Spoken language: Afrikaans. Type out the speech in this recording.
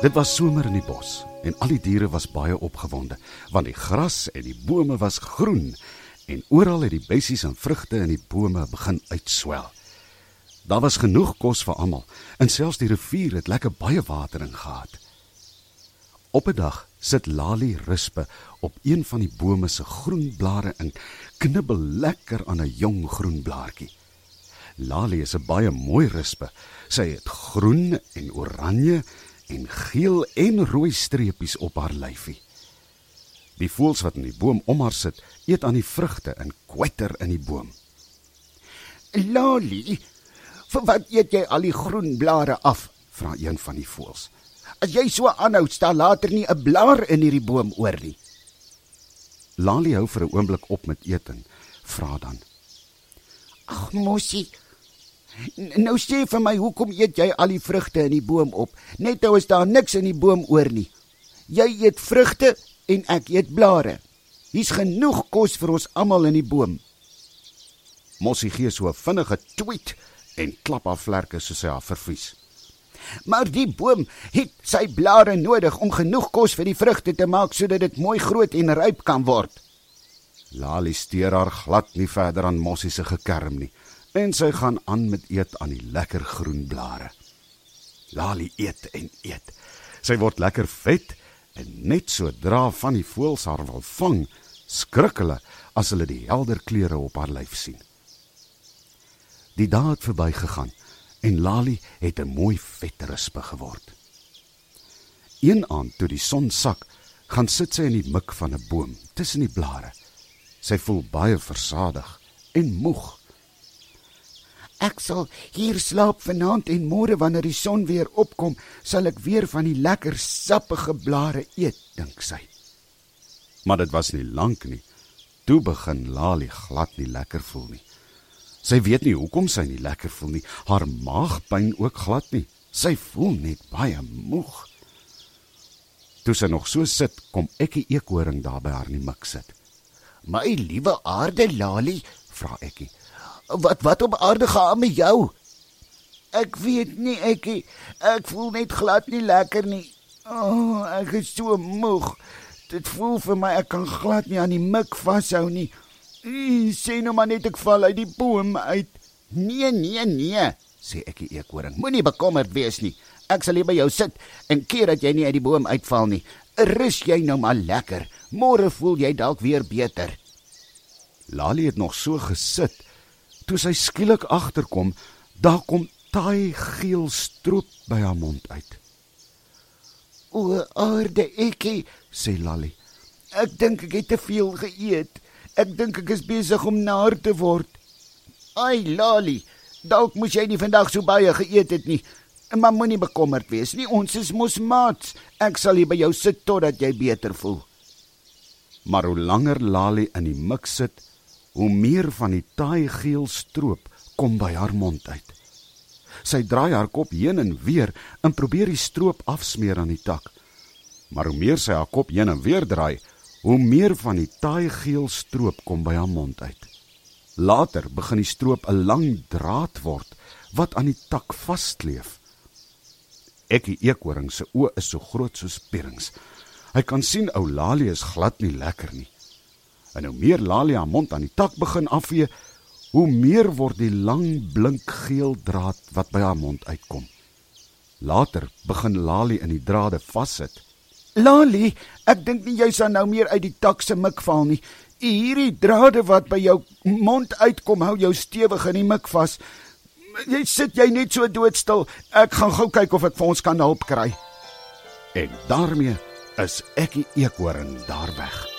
Dit was somer in die bos en al die diere was baie opgewonde want die gras en die bome was groen en oral het die bessies en vrugte in die bome begin uitswel. Daar was genoeg kos vir almal en selfs die rivier het lekker baie watering gehad. Op 'n dag sit Lali Rispe op een van die bome se groen blare en knibbel lekker aan 'n jong groen blaartjie. Lali is 'n baie mooi rispe. Sy het groen en oranje en geel en rooi streepies op haar lyfie. Die voëls wat in die boom om haar sit, eet aan die vrugte en kwetter in die boom. "Lali, vir wat eet jy al die groen blare af?" vra een van die voëls. "As jy so aanhou, staan later nie 'n blaar in hierdie boom oor nie." Lali hou vir 'n oomblik op met eet en vra dan: "Ag, mosie, Nou sê vir my, hoekom eet jy al die vrugte in die boom op? Net nou is daar niks in die boom oor nie. Jy eet vrugte en ek eet blare. Hier's genoeg kos vir ons almal in die boom. Mossie gee so 'n vinnige tweet en klap haar vlerke soos sy haar vervies. Maar die boom het sy blare nodig om genoeg kos vir die vrugte te maak sodat dit mooi groot en ryp kan word. Lali steur haar glad nie verder aan Mossie se gekerm nie en sy gaan aan met eet aan die lekker groen blare. Lali eet en eet. Sy word lekker vet en net sodra van die voëls haar wil vang, skrik hulle as hulle die helder kleure op haar lyf sien. Die dag het verbygegaan en Lali het 'n mooi vet rispe geword. Een aand toe die son sak, gaan sit sy in die mik van 'n boom tussen die blare. Sy voel baie versadig en moeg. Ek sal hier slaap vanaand en môre wanneer die son weer opkom, sal ek weer van die lekker sappige blare eet, dink sy. Maar dit was nie lank nie. Toe begin Lali glad nie lekker voel nie. Sy weet nie hoekom sy nie lekker voel nie. Haar maag pyn ook glad nie. Sy voel net baie moeg. Toe sy nog so sit, kom ek 'n eekhoring daar by haar in die mik sit. "My liewe aarde Lali," vra ekie. Wat wat op aarde gaan met jou? Ek weet nie ek ek voel net glad nie lekker nie. O, oh, ek is so moeg. Dit voel vir my ek kan glad nie aan die mik vashou nie. Sien nou maar net ek val uit die boom uit. Nee, nee, nee, sê ek die eekhoring. Moenie bekommerd wees nie. Ek sal hier by jou sit en keer dat jy nie uit die boom uitval nie. Rus jy nou maar lekker. Môre voel jy dalk weer beter. Lali het nog so gesit toe sy skielik agterkom, daar kom taai geel stroop by haar mond uit. O, aarde ekie, sê Lali. Ek dink ek het te veel geëet. Ek dink ek is besig om naar te word. Ai, Lali, dalk moes jy nie vandag so baie geëet het nie. Maar moenie bekommerd wees nie. Ons is mos maats. Ek sal hier by jou sit totdat jy beter voel. Maar hoe langer Lali in die mik sit, hoe meer van die taai geel stroop kom by haar mond uit. Sy draai haar kop heen en weer en probeer die stroop afsmeer aan die tak. Maar hoe meer sy haar kop heen en weer draai, hoe meer van die taai geel stroop kom by haar mond uit. Later begin die stroop 'n lang draad word wat aan die tak vaskleef. Ekkie eekhoring se oë is so groot soos perings. Hy kan sien ou Lalie is glad nie lekker nie. En hoe meer Lalia mond aan die tak begin afvee, hoe meer word die lang blink geel draad wat by haar mond uitkom. Later begin Lali in die drade vassit. Lali, ek dink nie jy sal nou meer uit die tak se mik val nie. Hierdie drade wat by jou mond uitkom, hou jou stewig in die mik vas. Jy sit jy net so doodstil. Ek gaan gou kyk of ek vir ons kan hulp kry. En daarmee is ek die eekhoring daar weg.